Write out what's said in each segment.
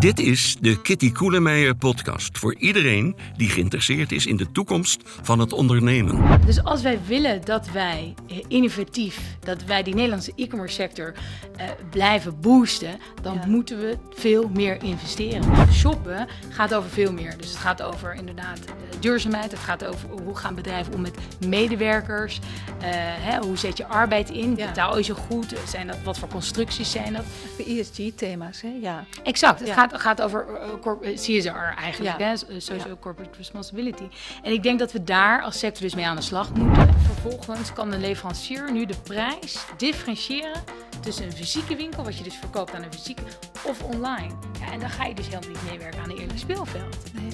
Dit is de Kitty Koelemeijer podcast voor iedereen die geïnteresseerd is in de toekomst van het ondernemen. Dus als wij willen dat wij eh, innovatief, dat wij die Nederlandse e-commerce sector eh, blijven boosten, dan Ja. moeten we veel meer investeren. Shoppen gaat over veel meer. Dus het gaat over inderdaad eh, duurzaamheid. Het gaat over hoe gaan bedrijven om met medewerkers. Eh, hè, hoe zet je arbeid in? Ja. Betaal je zo goed? Zijn dat, wat voor constructies zijn dat? De ESG-thema's, hè? Ja. Exact, het Ja. gaat, gaat over eh, corp- eh, CSR eigenlijk, Ja. hè? so- Social Corporate Responsibility. En ik denk dat we daar als sector dus mee aan de slag moeten. Vervolgens kan de leverancier nu de prijs differentiëren tussen een fysieke winkel, wat je dus verkoopt aan een fysieke, of online. Ja, en dan ga je dus helemaal niet meewerken aan een eerlijk speelveld. Nee.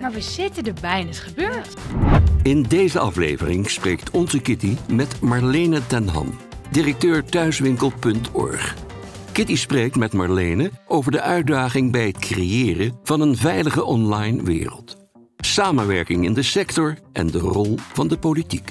Maar we zitten erbij en het is gebeurd. In deze aflevering spreekt onze Kitty met Marlene ten Ham, directeur thuiswinkel.org. Kitty spreekt met Marlene over de uitdaging bij het creëren van een veilige online wereld. Samenwerking in de sector en de rol van de politiek.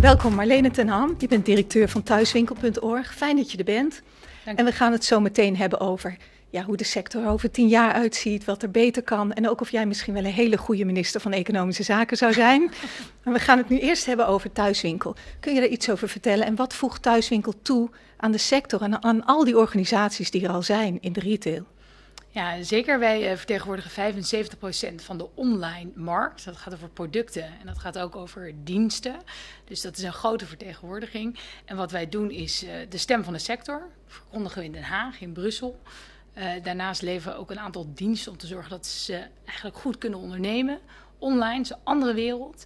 Welkom Marlene ten Ham. Je bent directeur van thuiswinkel.org. Fijn dat je er bent. Dank En we gaan het zo meteen hebben over ja, hoe de sector over tien jaar uitziet, wat er beter kan. En ook of jij misschien wel een hele goede minister van Economische Zaken zou zijn. maar we gaan het nu eerst hebben over thuiswinkel. Kun je daar iets over vertellen? En wat voegt thuiswinkel toe aan de sector en aan al die organisaties die er al zijn in de retail? Ja, zeker. Wij eh, vertegenwoordigen 75% van de online markt. Dat gaat over producten en dat gaat ook over diensten. Dus dat is een grote vertegenwoordiging. En wat wij doen is eh, de stem van de sector. Verkondigen we in Den Haag, in Brussel. Eh, daarnaast leveren we ook een aantal diensten om te zorgen dat ze eigenlijk goed kunnen ondernemen. Online, is een andere wereld.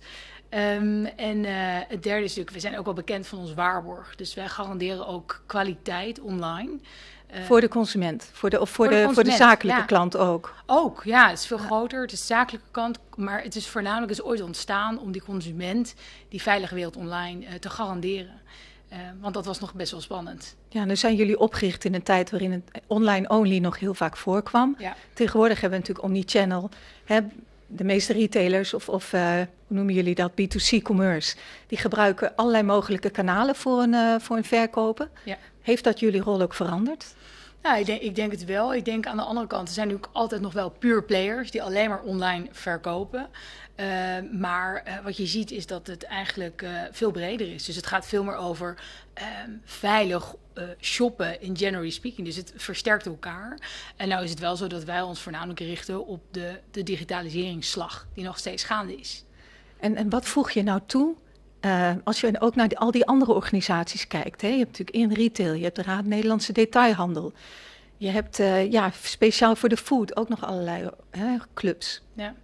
Ehm, en eh, het derde is natuurlijk, we zijn ook wel bekend van ons waarborg. Dus wij garanderen ook kwaliteit online. Eh, Voor de consument, voor de, of voor, Voor de de, voor de zakelijke ja. klant ook. Ook, ja, het is veel groter. Het is de zakelijke kant. Maar het is voornamelijk is ooit ontstaan om die consument die veilige wereld online te garanderen. Eh, want dat was nog best wel spannend. Ja, nu zijn jullie opgericht in een tijd waarin het online only nog heel vaak voorkwam. Ja. Tegenwoordig hebben we natuurlijk omnichannel. Hè, de meeste retailers, of, of eh, hoe noemen jullie dat, B2C-commerce, die gebruiken allerlei mogelijke kanalen voor een, eh, voor een verkopen. Ja. Heeft dat jullie rol ook veranderd? Nou, ik denk, ik denk het wel. Ik denk aan de andere kant, er zijn natuurlijk altijd nog wel pure players die alleen maar online verkopen. Eh, maar eh, wat je ziet is dat het eigenlijk eh, veel breder is. Dus het gaat veel meer over ehm, veilig shoppen in generally speaking. Dus het versterkt elkaar. En nou is het wel zo dat wij ons voornamelijk richten op de, de digitaliseringsslag die nog steeds gaande is. En, en wat voeg je nou toe eh, als je ook naar al die andere organisaties kijkt? Hè? Je hebt natuurlijk in retail, je hebt de Raad Nederlandse Detailhandel. Je hebt eh, ja, speciaal voor de food ook nog allerlei hè, clubs. Ja.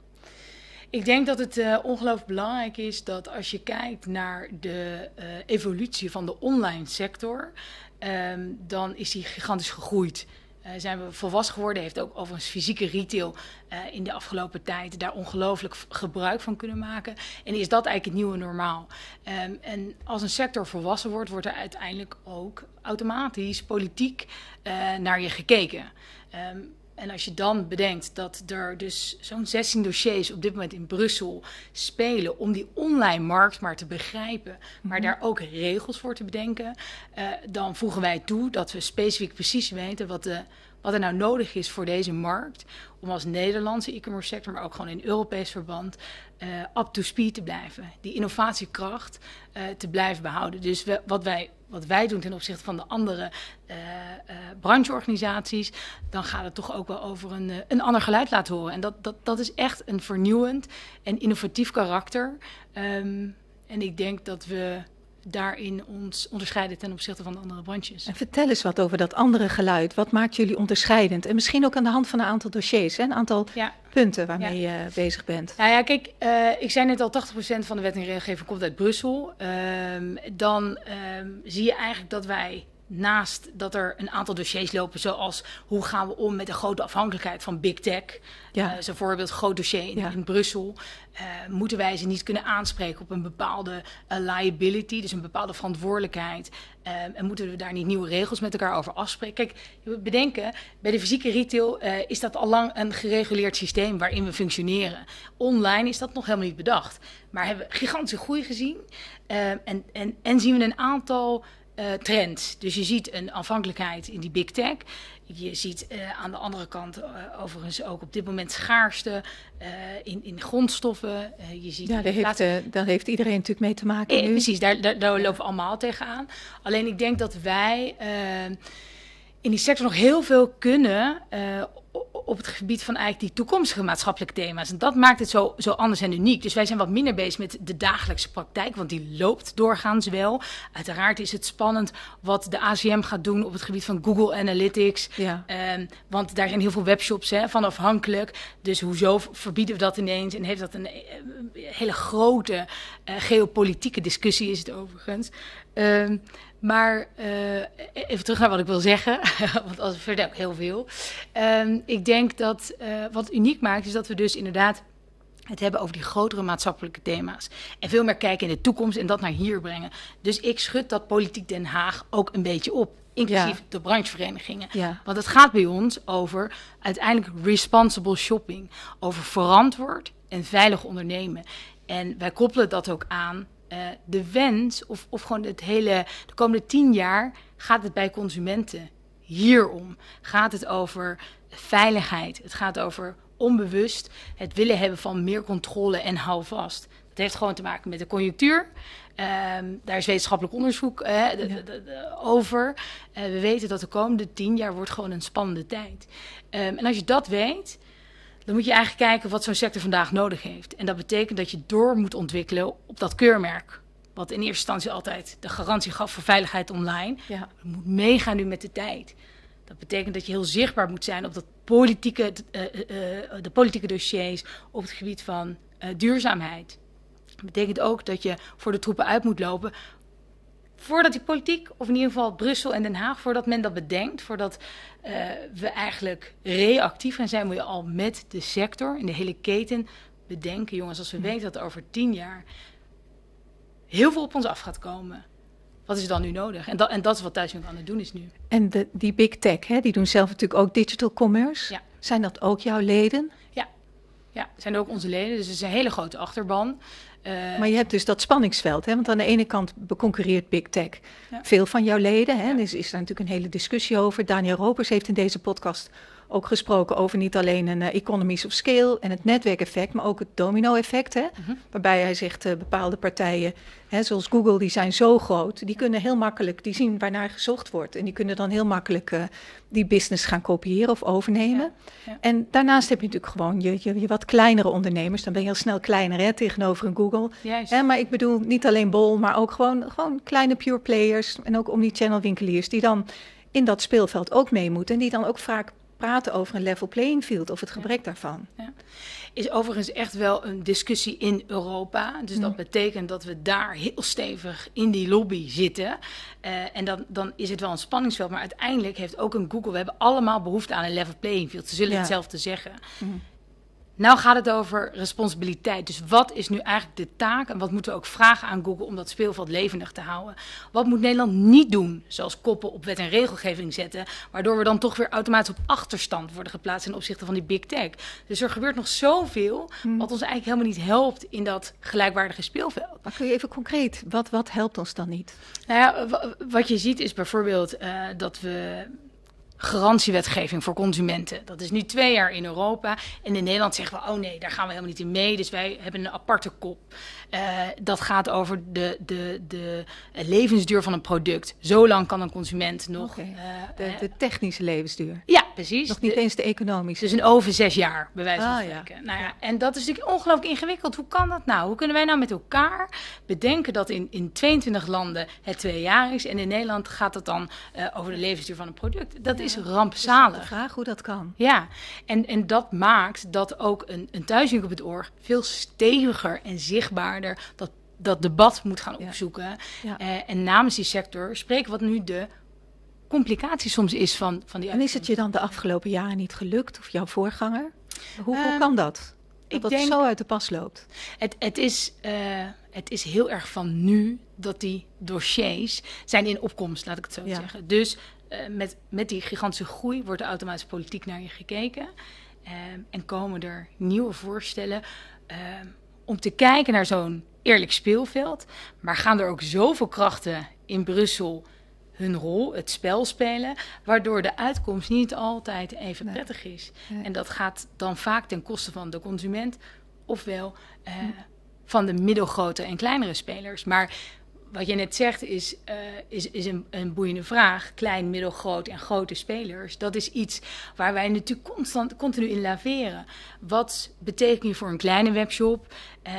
Ik denk dat het eh, ongelooflijk belangrijk is dat als je kijkt naar de evolutie van de online sector, ehm, dan is die gigantisch gegroeid. Eh, zijn we volwassen geworden, heeft ook overigens fysieke retail eh, in de afgelopen tijd daar ongelooflijk gebruik van kunnen maken. En is dat eigenlijk het nieuwe normaal. Ehm, en als een sector volwassen wordt, wordt er uiteindelijk ook automatisch politiek eh, naar je gekeken. Ehm, en als je dan bedenkt dat er dus zo'n 16 dossiers op dit moment in Brussel spelen om die online markt maar te begrijpen, maar daar ook regels voor te bedenken, eh, dan voegen wij toe dat we specifiek precies weten wat, de, wat er nou nodig is voor deze markt. Om als Nederlandse e-commerce sector, maar ook gewoon in Europees verband, eh, up to speed te blijven. Die innovatiekracht eh, te blijven behouden. Dus we, wat, wij, wat wij doen ten opzichte van de andere eh, eh, brancheorganisaties, dan gaat het toch ook wel over een, eh, een ander geluid laten horen. En dat, dat, dat is echt een vernieuwend en innovatief karakter. Ehm, en ik denk dat we daarin ons onderscheiden ten opzichte van de andere branches. En vertel eens wat over dat andere geluid. Wat maakt jullie onderscheidend? En misschien ook aan de hand van een aantal dossiers, hè? een aantal Ja. punten waarmee je bezig bent. Nou ja, kijk, eh, ik zei net al, 80% van de wet en regelgeving komt uit Brussel. Ehm, dan ehm, zie je eigenlijk dat wij naast dat er een aantal dossiers lopen, zoals hoe gaan we om met de grote afhankelijkheid van big tech. Ja. Eh, zo'n voorbeeld, groot dossier in, Ja. in Brussel. Eh, moeten wij ze niet kunnen aanspreken op een bepaalde eh, liability, dus een bepaalde verantwoordelijkheid. En moeten we daar niet nieuwe regels met elkaar over afspreken? Kijk, je moet bedenken, bij de fysieke retail is dat al lang een gereguleerd systeem waarin we functioneren. Online is dat nog helemaal niet bedacht. Maar hebben we gigantische groei gezien. En, en, en zien we een aantal uh, trends. Dus je ziet een afhankelijkheid in die big tech. Je ziet uh, aan de andere kant uh, overigens ook op dit moment schaarste in, in grondstoffen. je ziet ja, daar heeft, daar heeft iedereen natuurlijk mee te maken. Eh, precies, daar, daar, daar lopen we allemaal tegenaan. Alleen ik denk dat wij in die sector nog heel veel kunnen op het gebied van eigenlijk die toekomstige maatschappelijke thema's. En dat maakt het zo, zo anders en uniek. Dus wij zijn wat minder bezig met de dagelijkse praktijk, want die loopt doorgaans wel. Uiteraard is het spannend wat de ACM gaat doen op het gebied van Google Analytics. Ja. Um, want daar zijn heel veel webshops hè, van afhankelijk. Dus hoezo verbieden we dat ineens? En heeft dat een, een hele grote uh, geopolitieke discussie is het overigens. Um, maar uh, even terug naar wat ik wil zeggen, want als verder ook heel veel. Um, ik denk dat uh, wat uniek maakt, is dat we dus inderdaad het hebben over die grotere maatschappelijke thema's. En veel meer kijken in de toekomst en dat naar hier brengen. Dus ik schud dat politiek Den Haag ook een beetje op. Inclusief ja. de brancheverenigingen. Ja. Want het gaat bij ons over uiteindelijk responsible shopping. Over verantwoord en veilig ondernemen. En wij koppelen dat ook aan uh, de wens, of, of gewoon het hele, de komende tien jaar gaat het bij consumenten hierom. Gaat het over veiligheid, het gaat over onbewust het willen hebben van meer controle en houvast. Dat heeft gewoon te maken met de conjunctuur. Um, daar is wetenschappelijk onderzoek de, de, de, over. Uh, we weten dat de komende tien jaar wordt gewoon een spannende tijd. Um, en als je dat weet, dan moet je eigenlijk kijken wat zo'n sector vandaag nodig heeft. En dat betekent dat je door moet ontwikkelen op dat keurmerk. Wat in eerste instantie altijd de garantie gaf voor veiligheid online. Ja. Je moet meegaan nu met de tijd. Dat betekent dat je heel zichtbaar moet zijn op dat politieke, uh, uh, de politieke dossiers op het gebied van duurzaamheid. Dat betekent ook dat je voor de troepen uit moet lopen voordat die politiek, of in ieder geval Brussel en Den Haag, voordat men dat bedenkt, voordat uh, we eigenlijk reactief gaan zijn, moet je al met de sector in de hele keten bedenken, jongens, als we weten dat er over tien jaar heel veel op ons af gaat komen. Wat is er dan nu nodig? En dat, en dat is wat Thuiswinkel aan het doen is nu. En de, die big tech, hè, die doen zelf natuurlijk ook digital commerce. Ja. Zijn dat ook jouw leden? Ja, ja zijn ook onze leden. Dus het is een hele grote achterban. Uh, maar je hebt dus dat spanningsveld, hè? want aan de ene kant beconcurreert Big Tech ja. veel van jouw leden. Hè? Ja. Dus is daar natuurlijk een hele discussie over. Daniel Ropers heeft in deze podcast ook gesproken over niet alleen een uh, economies of scale en het netwerkeffect, maar ook het domino-effect. Hè? Mm-hmm. Waarbij hij zegt, uh, bepaalde partijen, hè, zoals Google, die zijn zo groot, die kunnen heel makkelijk, die zien waarnaar gezocht wordt. En die kunnen dan heel makkelijk uh, die business gaan kopiëren of overnemen. Ja, ja. En daarnaast heb je natuurlijk gewoon je, je, je, wat kleinere ondernemers. Dan ben je heel snel kleiner hè, tegenover een Google. Hè, maar ik bedoel niet alleen Bol, maar ook gewoon, gewoon kleine pure players. En ook omni-channel winkeliers die dan in dat speelveld ook mee moeten. En die dan ook vaak praten over een level playing field of het gebrek ja. daarvan. Ja. Is overigens echt wel een discussie in Europa. Dus dat betekent dat we daar heel stevig in die lobby zitten. Uh, en dan, dan is het wel een spanningsveld. Maar uiteindelijk heeft ook een Google, we hebben allemaal behoefte aan een level playing field. Ze zullen ja. hetzelfde zeggen. Mm. Nou gaat het over responsabiliteit. Dus wat is nu eigenlijk de taak en wat moeten we ook vragen aan Google om dat speelveld levendig te houden? Wat moet Nederland niet doen, zoals koppen op wet en regelgeving zetten, waardoor we dan toch weer automatisch op achterstand worden geplaatst ten opzichte van die big tech? Dus er gebeurt nog zoveel hmm. wat ons eigenlijk helemaal niet helpt in dat gelijkwaardige speelveld. Maar kun je even concreet, wat, wat helpt ons dan niet? Nou ja, wat je ziet is bijvoorbeeld uh, dat we garantiewetgeving voor consumenten. Dat is nu twee jaar in Europa. En in Nederland zeggen we, oh nee, daar gaan we helemaal niet in mee. Dus wij hebben een aparte kop. Uh, dat gaat over de, de, de levensduur van een product. Zo lang kan een consument nog... Okay. Uh, de, de, technische levensduur. Ja, precies. Nog niet de, eens de economische. Dus een over zes jaar, bij wijze van ah, spreken. Ja. Nou ja, en dat is natuurlijk ongelooflijk ingewikkeld. Hoe kan dat nou? Hoe kunnen wij nou met elkaar bedenken dat in, in 22 landen het twee jaar is... en in Nederland gaat het dan uh, over de levensduur van een product? Dat ja. is rampzalig. Dus vraag hoe dat kan. Ja, en, en dat maakt dat ook een, een thuiswinkel op het oor veel steviger en dat, dat debat moet gaan opzoeken. Ja. Uh, en namens die sector spreken wat nu de complicatie soms is van, van die En is het je dan de afgelopen jaren niet gelukt, of jouw voorganger? Hoe, hoe kan dat? Dat ik dat denk, zo uit de pas loopt? Het, het, is, uh, het is heel erg van nu dat die dossiers zijn in opkomst, laat ik het zo ja. zeggen. Dus uh, met, met die gigantische groei wordt er automatisch politiek naar je gekeken. en komen er nieuwe voorstellen om te kijken naar zo'n eerlijk speelveld. Maar gaan er ook zoveel krachten in Brussel hun rol, het spel spelen, waardoor de uitkomst niet altijd even prettig is. En dat gaat dan vaak ten koste van de consument, ofwel uh, van de middelgrote en kleinere spelers. Maar wat je net zegt is, uh, is, is een, een, boeiende vraag. Klein, middelgroot en grote spelers. Dat is iets waar wij natuurlijk constant, continu in laveren. Wat betekent je voor een kleine webshop? Uh,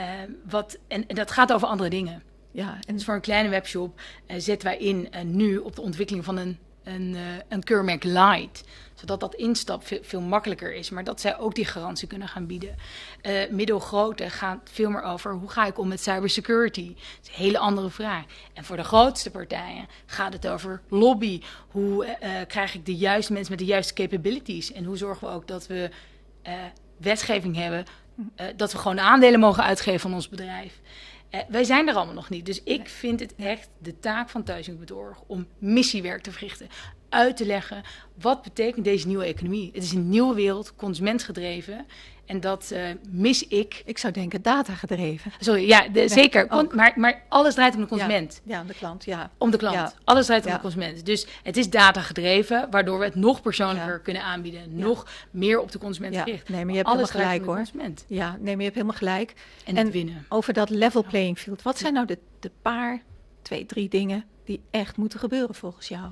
wat, en, en, dat gaat over andere dingen. Ja, en dus voor een kleine webshop uh, zetten wij in nu op de ontwikkeling van een, een, een keurmerk light zodat dat instap veel, makkelijker is. Maar dat zij ook die garantie kunnen gaan bieden. Uh, middelgrote gaat veel meer over hoe ga ik om met cybersecurity. Dat is een hele andere vraag. En voor de grootste partijen gaat het over lobby. Hoe uh, krijg ik de juiste mensen met de juiste capabilities? En hoe zorgen we ook dat we uh, wetgeving hebben, dat we gewoon aandelen mogen uitgeven van ons bedrijf. Uh, wij zijn er allemaal nog niet. Dus ik vind het echt de taak van Thuiswinkelbedorg om missiewerk te verrichten uit te leggen wat betekent deze nieuwe economie. Het is een nieuwe wereld, consumentgedreven. En dat uh, mis ik. Ik zou denken datagedreven. Sorry, ja, de, zeker. maar, maar alles draait om de consument. Ja, om de klant, ja. Om de klant. Ja. Alles draait om de consument. Dus het is datagedreven, waardoor we het nog persoonlijker kunnen aanbieden. Nog meer op de consument gericht. Nee, maar je hebt alles helemaal gelijk hoor. Consument. Ja, nee, maar je hebt helemaal gelijk. En, en winnen. Over dat level playing field. Wat zijn nou de, de paar, twee, drie dingen die echt moeten gebeuren volgens jou?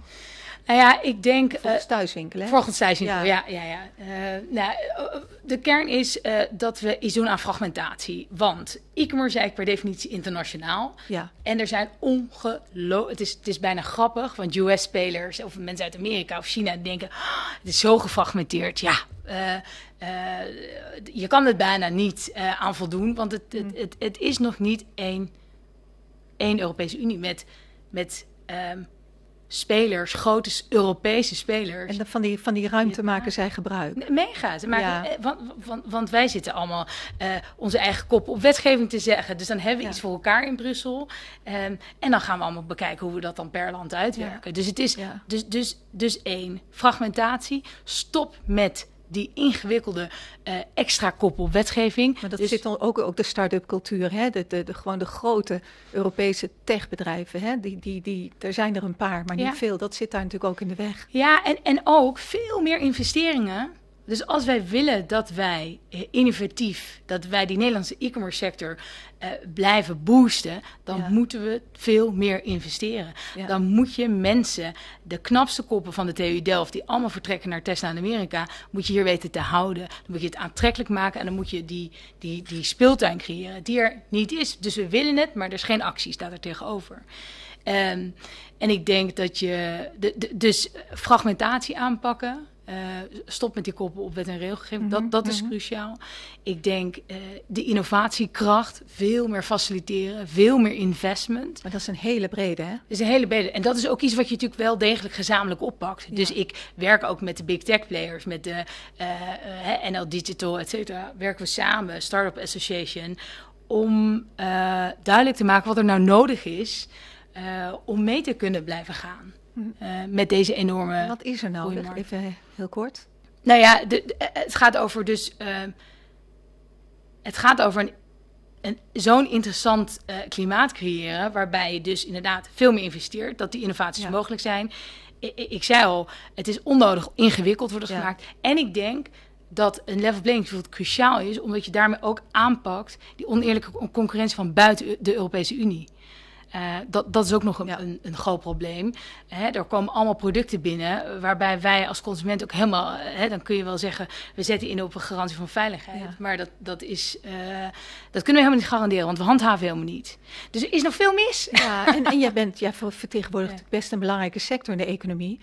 Nou ja, ik denk... Volgens uh, thuiswinkelen, Volgens thuiswinkelen, ja. ja, ja, ja. Uh, nou, de kern is uh, dat we iets doen aan fragmentatie. Want e-commerce is per definitie internationaal. Ja. En er zijn ongelooflijk... Het is, het is bijna grappig, want US-spelers of mensen uit Amerika of China denken... Oh, het is zo gefragmenteerd. Ja, je kan het bijna niet aan voldoen, want het, het, mm. het, het, is nog niet één, één Europese Unie met... met um, spelers, grote Europese spelers. En van die, van die ruimte maken zij gebruik. Mega. Ze maken, ja. want, want, want, wij zitten allemaal uh, onze eigen kop op wetgeving te zeggen. Dus dan hebben we ja. iets voor elkaar in Brussel. Um, en dan gaan we allemaal bekijken hoe we dat dan per land uitwerken. Dus het is dus, dus, dus één, fragmentatie. Stop met die ingewikkelde uh, extra koppel wetgeving. Maar dat dus... zit dan ook, ook de start-up cultuur, hè? De, de, de, gewoon de grote Europese techbedrijven. Hè? Die, die, die, er zijn er een paar, maar niet ja. veel. Dat zit daar natuurlijk ook in de weg. Ja, en, en ook veel meer investeringen dus als wij willen dat wij eh, innovatief, dat wij die Nederlandse e-commerce sector uh, blijven boosten, dan ja. moeten we veel meer investeren. Ja. Dan moet je mensen, de knapste koppen van de TU Delft, die allemaal vertrekken naar Tesla in Amerika, moet je hier weten te houden. Dan moet je het aantrekkelijk maken en dan moet je die, die, die speeltuin creëren die er niet is. Dus we willen het, maar er is geen actie, staat er tegenover. Um, en ik denk dat je, de, de, dus fragmentatie aanpakken. Uh, stop met die koppel op wet en regelgeving. Mm -hmm, dat, dat is mm -hmm. cruciaal. Ik denk uh, de innovatiekracht veel meer faciliteren, veel meer investment. Maar dat is een hele brede, hè? Dat is een hele brede. En dat is ook iets wat je natuurlijk wel degelijk gezamenlijk oppakt. Ja. Dus ik werk ook met de big tech players, met de uh, NL Digital, et cetera. Werken we samen, Startup Association, om duidelijk te maken wat er nou nodig is om mee te kunnen blijven gaan. Uh, met deze enorme. Wat is er nodig? Even heel kort. Nou ja, de, de, het gaat over dus. Uh, het gaat over een, een, zo'n interessant uh, klimaat creëren. Waarbij je dus inderdaad veel meer investeert. Dat die innovaties ja. mogelijk zijn. Ik, ik, zei al, het is onnodig ingewikkeld worden ja. gemaakt. En ik denk dat een level playing field cruciaal is. Omdat je daarmee ook aanpakt die oneerlijke concurrentie van buiten de Europese Unie. Uh, dat, dat is ook nog een, ja. een, een groot probleem. Hè, er komen allemaal producten binnen waarbij wij als consument ook helemaal... Hè, dan kun je wel zeggen, we zetten in op een garantie van veiligheid. Ja. Maar dat, dat, is, uh, dat kunnen we helemaal niet garanderen, want we handhaven helemaal niet. Dus er is nog veel mis. Ja, en, en jij, bent, jij vertegenwoordigt best een belangrijke sector in de economie.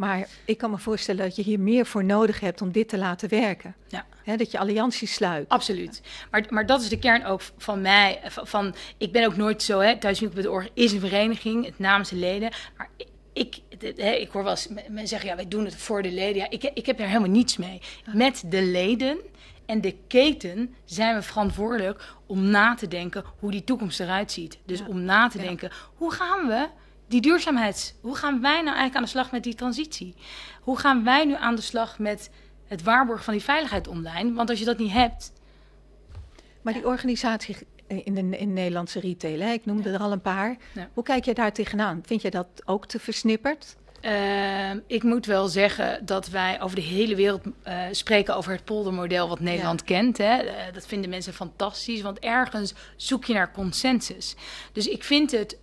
Maar ik kan me voorstellen dat je hier meer voor nodig hebt om dit te laten werken. Ja. He, dat je allianties sluit. Absoluut. Maar, maar dat is de kern ook van mij. Van, van ik ben ook nooit zo, hè, Thuiswinkel.org is een vereniging, het namens de leden. Maar ik, ik, hè, ik hoor wel eens mensen zeggen, ja, wij doen het voor de leden. Ja, ik, ik heb er helemaal niets mee. Met de leden en de keten zijn we verantwoordelijk om na te denken hoe die toekomst eruit ziet. Dus ja. om na te denken, hoe gaan we die duurzaamheid. Hoe gaan wij nou eigenlijk aan de slag met die transitie? Hoe gaan wij nu aan de slag met het waarborgen van die veiligheid online? Want als je dat niet hebt. Maar die organisatie in de in Nederlandse retail. Hè? Ik noemde er al een paar. Ja. Hoe kijk je daar tegenaan? Vind je dat ook te versnipperd? Uh, ik moet wel zeggen dat wij over de hele wereld uh, spreken over het poldermodel wat Nederland ja. kent. Hè. Uh, dat vinden mensen fantastisch, want ergens zoek je naar consensus. Dus ik vind het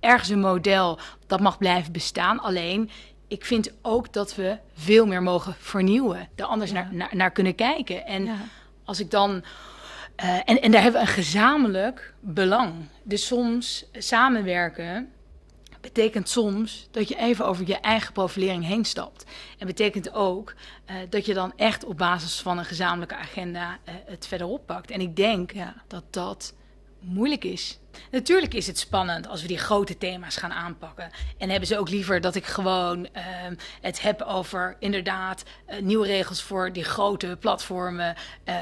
ergens een model dat mag blijven bestaan. Alleen, ik vind ook dat we veel meer mogen vernieuwen. Er anders ja. naar, naar, naar, kunnen kijken. En ja. als ik dan... en, en daar hebben we een gezamenlijk belang. Dus soms samenwerken betekent soms dat je even over je eigen profilering heen stapt. En betekent ook uh, dat je dan echt op basis van een gezamenlijke agenda uh, het verder oppakt. En ik denk ja. dat dat moeilijk is. Natuurlijk is het spannend als we die grote thema's gaan aanpakken. En hebben ze ook liever dat ik gewoon uh, het heb over inderdaad uh, nieuwe regels voor die grote platformen.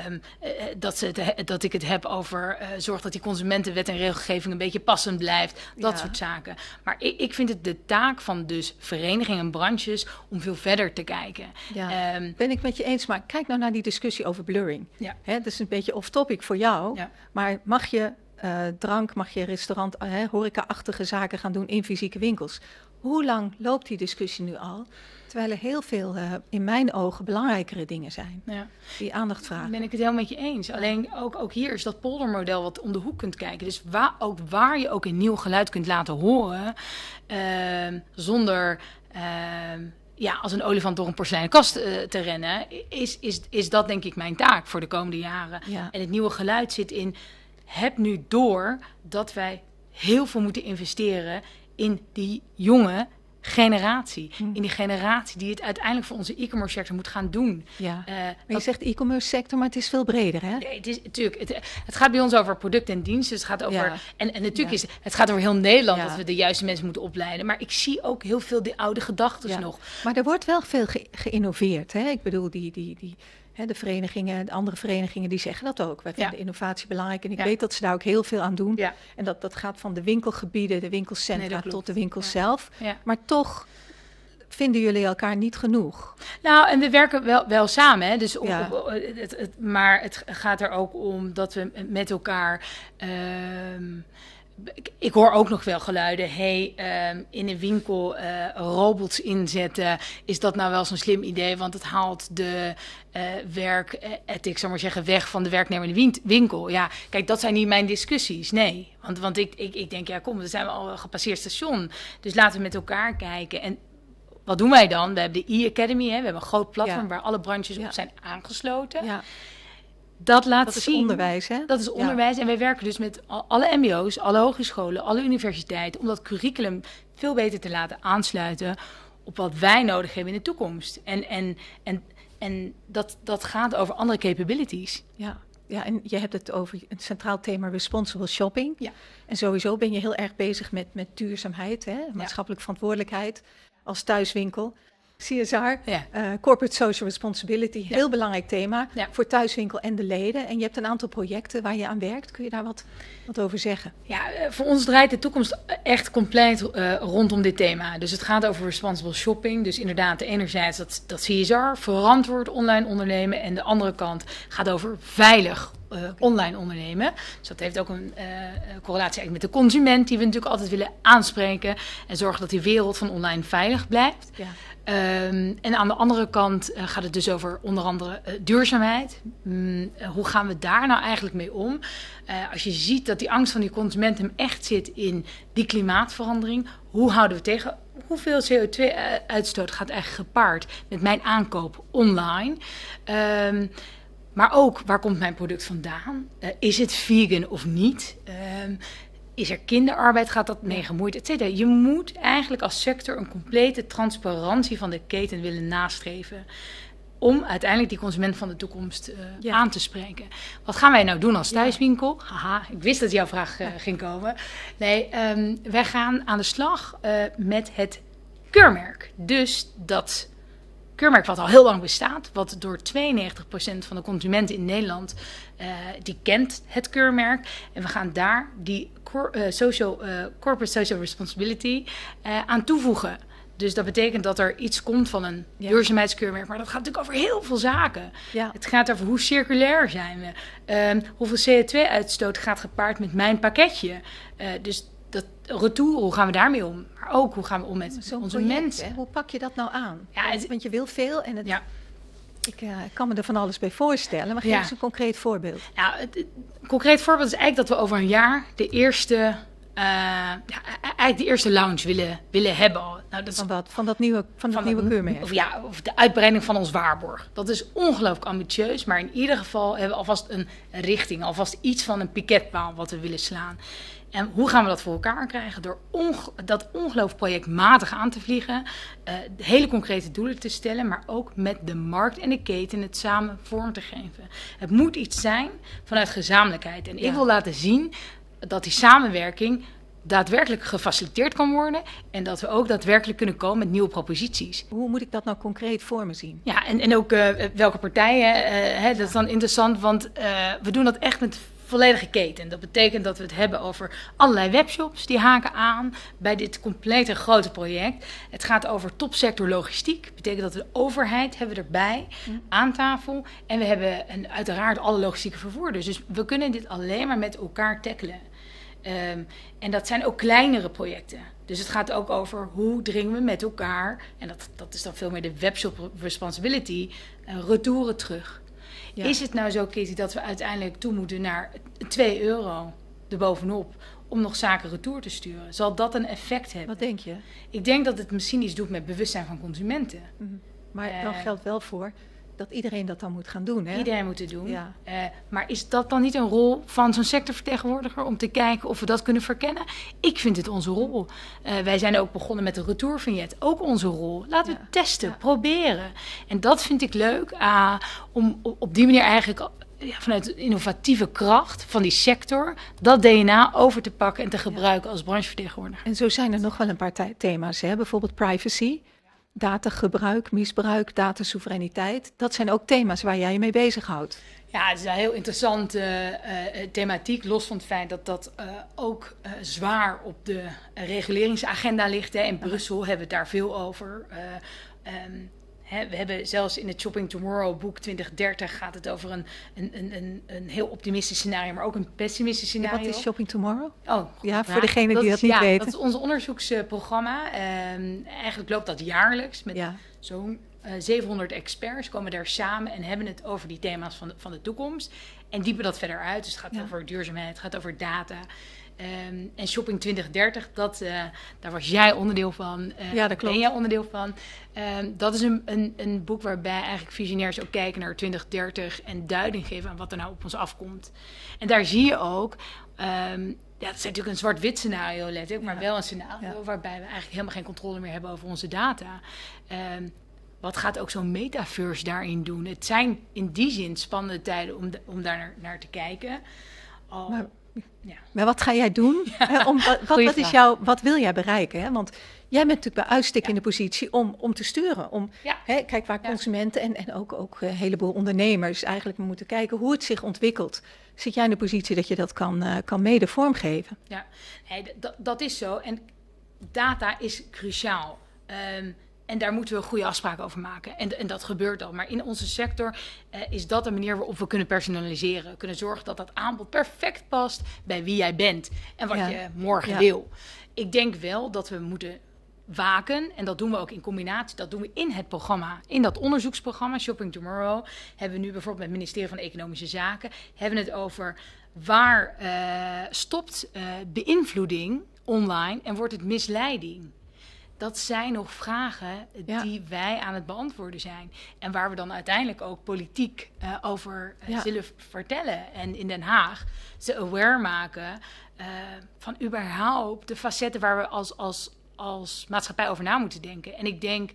Um, uh, dat, ze het, dat ik het heb over zorg dat die consumentenwet en regelgeving een beetje passend blijft. Dat ja. soort zaken. Maar ik, ik, vind het de taak van dus verenigingen en branches om veel verder te kijken. Ja. Um, ben ik met je eens, maar kijk nou naar die discussie over blurring. Ja. Hè, dat is een beetje off-topic voor jou. Ja. Maar mag je uh, drank, mag je restaurant, uh, horeca-achtige zaken gaan doen in fysieke winkels. Hoe lang loopt die discussie nu al? Terwijl er heel veel, uh, in mijn ogen, belangrijkere dingen zijn ja. die aandacht vragen. Ben ik het helemaal met je eens. Alleen ook, ook hier is dat poldermodel wat om de hoek kunt kijken. Dus waar, ook waar je ook een nieuw geluid kunt laten horen, zonder ja, als een olifant door een porseleinen kast uh, te rennen, is, is, is dat denk ik mijn taak voor de komende jaren. Ja. En het nieuwe geluid zit in heb nu door dat wij heel veel moeten investeren in die jonge generatie. Mm. In die generatie die het uiteindelijk voor onze e-commerce sector moet gaan doen. Ja. Uh, maar je zegt e-commerce sector, maar het is veel breder, hè? Nee, het is natuurlijk. Het, het, gaat bij ons over producten en diensten. Het gaat over. Ja. En, en natuurlijk ja. is het gaat over heel Nederland ja. dat we de juiste mensen moeten opleiden. Maar ik zie ook heel veel die oude gedachten nog. Maar er wordt wel veel ge geïnnoveerd, hè? Ik bedoel, die, die, die He, de verenigingen, de andere verenigingen, die zeggen dat ook. Wij vinden ja. innovatie belangrijk en ik ja. weet dat ze daar ook heel veel aan doen. Ja. En dat, dat gaat van de winkelgebieden, de winkelcentra nee, tot de winkels zelf. Maar toch vinden jullie elkaar niet genoeg. Nou, en we werken wel, wel samen. Hè? Dus op, het, het, maar het gaat er ook om dat we met elkaar... Um, ik hoor ook nog wel geluiden. hey, um, in een winkel uh, robots inzetten. Is dat nou wel zo'n slim idee? Want het haalt de uh, werkethiek, zal maar zeggen, weg van de werknemer in de winkel. Ja, kijk, dat zijn niet mijn discussies. Nee. Want, want ik, ik, ik denk, ja, kom, we zijn al een gepasseerd station. Dus laten we met elkaar kijken. En wat doen wij dan? We hebben de e-academy, we hebben een groot platform ja. waar alle branches ja. op zijn aangesloten. Ja. Dat laat dat is zien. onderwijs, hè? Dat is onderwijs. En wij werken dus met alle MBO's, alle hogescholen, alle universiteiten, om dat curriculum veel beter te laten aansluiten op wat wij nodig hebben in de toekomst. En, en, en, en dat, dat gaat over andere capabilities. Ja. Ja, en je hebt het over het centraal thema responsible shopping. Ja. En sowieso ben je heel erg bezig met, met duurzaamheid, hè? maatschappelijk verantwoordelijkheid als thuiswinkel. CSR, ja. uh, Corporate Social Responsibility, ja. heel belangrijk thema ja. voor thuiswinkel en de leden. En je hebt een aantal projecten waar je aan werkt. Kun je daar wat, wat over zeggen? Ja, voor ons draait de toekomst echt compleet uh, rondom dit thema. Dus het gaat over responsible shopping. Dus inderdaad, enerzijds dat, dat CSR, verantwoord online ondernemen. En de andere kant gaat over veilig uh, online ondernemen. Dus dat heeft ook een uh, correlatie eigenlijk met de consument, die we natuurlijk altijd willen aanspreken. En zorgen dat die wereld van online veilig blijft. Ja. Um, en aan de andere kant uh, gaat het dus over onder andere uh, duurzaamheid. Um, uh, hoe gaan we daar nou eigenlijk mee om? als je ziet dat die angst van die consument hem echt zit in die klimaatverandering, hoe houden we tegen? Hoeveel CO2-uitstoot gaat eigenlijk gepaard met mijn aankoop online? Um, maar ook, waar komt mijn product vandaan? is het vegan of niet? Is er kinderarbeid? Gaat dat mee gemoeid? Et cetera. Je moet eigenlijk als sector een complete transparantie van de keten willen nastreven. Om uiteindelijk die consument van de toekomst uh, ja. aan te spreken. Wat gaan wij nou doen als thuiswinkel? Haha, ik wist dat jouw vraag uh, ging komen. Nee, um, wij gaan aan de slag uh, met het keurmerk. Dus dat keurmerk wat al heel lang bestaat, wat door 92% van de consumenten in Nederland, uh, die kent het keurmerk. En we gaan daar die cor uh, social, uh, corporate social responsibility aan toevoegen. Dus dat betekent dat er iets komt van een Ja. duurzaamheidskeurmerk. Maar dat gaat natuurlijk over heel veel zaken. Ja. Het gaat over hoe circulair zijn we. Ehm, hoeveel CO2-uitstoot gaat gepaard met mijn pakketje. Eh, dus dat retour, hoe gaan we daarmee om? Maar ook hoe gaan we om met onze project, mensen. hè, Hoe pak je dat nou aan? Ja, want, het- want je wil veel en het, Ja. Ik eh, kan me er van alles bij voorstellen. Maar geef Ja. eens een concreet voorbeeld. Ja, het, het- een concreet voorbeeld is eigenlijk dat we over een jaar de eerste, eh, ja, eigenlijk de eerste lounge willen, willen hebben. Nou, dat is Van wat? Van dat nieuwe, van dat van nieuwe keurmerk. Of ja, of de uitbreiding van ons waarborg. Dat is ongelooflijk ambitieus, maar in ieder geval hebben we alvast een richting, alvast iets van een piketpaal wat we willen slaan. En hoe gaan we dat voor elkaar krijgen? Door onge- dat ongelooflijk projectmatig aan te vliegen, eh, hele concrete doelen te stellen, maar ook met de markt en de keten het samen vorm te geven. Het moet iets zijn vanuit gezamenlijkheid. En ik wil laten zien dat die samenwerking daadwerkelijk gefaciliteerd kan worden en dat we ook daadwerkelijk kunnen komen met nieuwe proposities. Hoe moet ik dat nou concreet voor me zien? Ja, en, en ook eh, welke partijen, eh, hè, dat is dan interessant, want we doen dat echt met volledige keten. Dat betekent dat we het hebben over allerlei webshops die haken aan bij dit complete grote project. Het gaat over topsector logistiek. Dat betekent dat we de overheid hebben erbij aan tafel. En we hebben en uiteraard alle logistieke vervoerders. Dus we kunnen dit alleen maar met elkaar tackelen. Ehm, en dat zijn ook kleinere projecten. Dus het gaat ook over hoe dringen we met elkaar, en dat, dat is dan veel meer de webshop responsibility, eh, retouren terug. Ja. Is het nou zo, Kitty, dat we uiteindelijk toe moeten naar 2 euro erbovenop om nog zaken retour te sturen? Zal dat een effect hebben? Wat denk je? Ik denk dat het misschien iets doet met bewustzijn van consumenten. Maar Eh. dan geldt wel voor dat iedereen dat dan moet gaan doen. Hè? Iedereen moet het doen. Ja. Eh, maar is dat dan niet een rol van zo'n sectorvertegenwoordiger om te kijken of we dat kunnen verkennen? Ik vind het onze rol. Eh, wij zijn ook begonnen met de retourvignet. Ook onze rol. Laten we Ja. het testen, Ja. proberen. En dat vind ik leuk ah, om op, die manier eigenlijk ja, vanuit de innovatieve kracht van die sector dat DNA over te pakken en te gebruiken als branchevertegenwoordiger. En zo zijn er nog wel een paar the- thema's. Hè? Bijvoorbeeld privacy, datagebruik, misbruik, datasoevereiniteit. Dat zijn ook thema's waar jij je mee bezighoudt. Ja, het is een heel interessante eh, eh, thematiek. Los van het feit dat dat eh, ook zwaar op de reguleringsagenda ligt. Hè. In Brussel hebben we het daar veel over. Eh, we hebben zelfs in het Shopping Tomorrow boek 2030 gaat het over een, een, een, een, een heel optimistisch scenario, maar ook een pessimistisch Ja, scenario. wat is Shopping Tomorrow? Oh, Ja, voor ja, degenen die is- dat niet ja, weten. Dat is ons onderzoeksprogramma. Ehm, eigenlijk loopt dat jaarlijks met zo'n eh, 700 experts komen daar samen en hebben het over die thema's van de, van de toekomst. En diepen dat verder uit. Dus het gaat over duurzaamheid, het gaat over data. Ehm, en Shopping 2030, dat, eh, daar was jij onderdeel van. eh, Ja, dat klopt. Ben jij onderdeel van. Ehm, dat is een, een, een boek waarbij eigenlijk visionairs ook kijken naar 2030 en duiding geven aan wat er nou op ons afkomt. En daar zie je ook. ehm, ja, het is natuurlijk een zwart-wit scenario, letterlijk, maar Ja. wel een scenario Ja. waarbij we eigenlijk helemaal geen controle meer hebben over onze data. Wat gaat ook zo'n metaverse daarin doen? Het zijn in die zin spannende tijden om, de- om daar naar, naar te kijken. Al, Maar- ja. Maar wat ga jij doen? Om, wat, wat, is jouw, wat wil jij bereiken? Hè? Want jij bent natuurlijk bij uitstek in de positie om, om te sturen. Om, hè, kijk, waar consumenten en, en ook, ook een heleboel ondernemers eigenlijk moeten kijken hoe het zich ontwikkelt. Zit jij in de positie dat je dat kan, eh, kan mede vormgeven? Ja, nee, dat- dat is zo. En data is cruciaal. Ehm, en daar moeten we goede afspraken over maken. En, en dat gebeurt al. Maar in onze sector eh, is dat een manier waarop we kunnen personaliseren. We kunnen zorgen dat dat aanbod perfect past bij wie jij bent en wat Ja. je morgen Ja. wil. Ik denk wel dat we moeten waken. En dat doen we ook in combinatie. Dat doen we in het programma. In dat onderzoeksprogramma Shopping Tomorrow hebben we nu bijvoorbeeld met het ministerie van Economische Zaken hebben we het over waar eh, stopt eh, beïnvloeding online en wordt het misleiding. Dat zijn nog vragen Ja. die wij aan het beantwoorden zijn. En waar we dan uiteindelijk ook politiek eh, over eh, Ja. zullen vertellen. En in Den Haag ze aware maken eh, van überhaupt de facetten waar we als, als, als maatschappij over na moeten denken. En ik denk,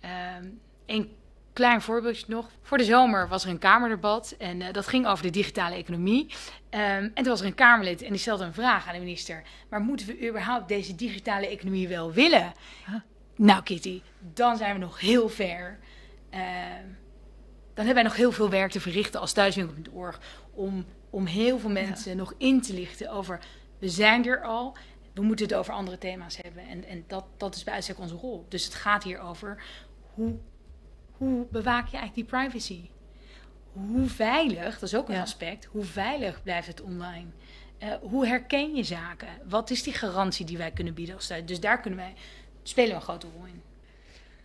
ehm een klein voorbeeldje nog. Voor de zomer was er een Kamerdebat en eh, dat ging over de digitale economie. Ehm, en toen was er een Kamerlid en die stelde een vraag aan de minister. Maar moeten we überhaupt deze digitale economie wel willen? Huh? Nou Kitty, dan zijn we nog heel ver. Ehm, dan hebben wij nog heel veel werk te verrichten als thuiswinkel.org om, om heel veel mensen nog in te lichten over we zijn er al. we moeten het over andere thema's hebben. En, en dat, dat is bij uitstek onze rol. Dus het gaat hier over hoe, hoe bewaak je eigenlijk die privacy? Hoe veilig, dat is ook een Ja. aspect, hoe veilig blijft het online? Eh, hoe herken je zaken? Wat is die garantie die wij kunnen bieden als? Dus daar kunnen wij, spelen we een grote rol in.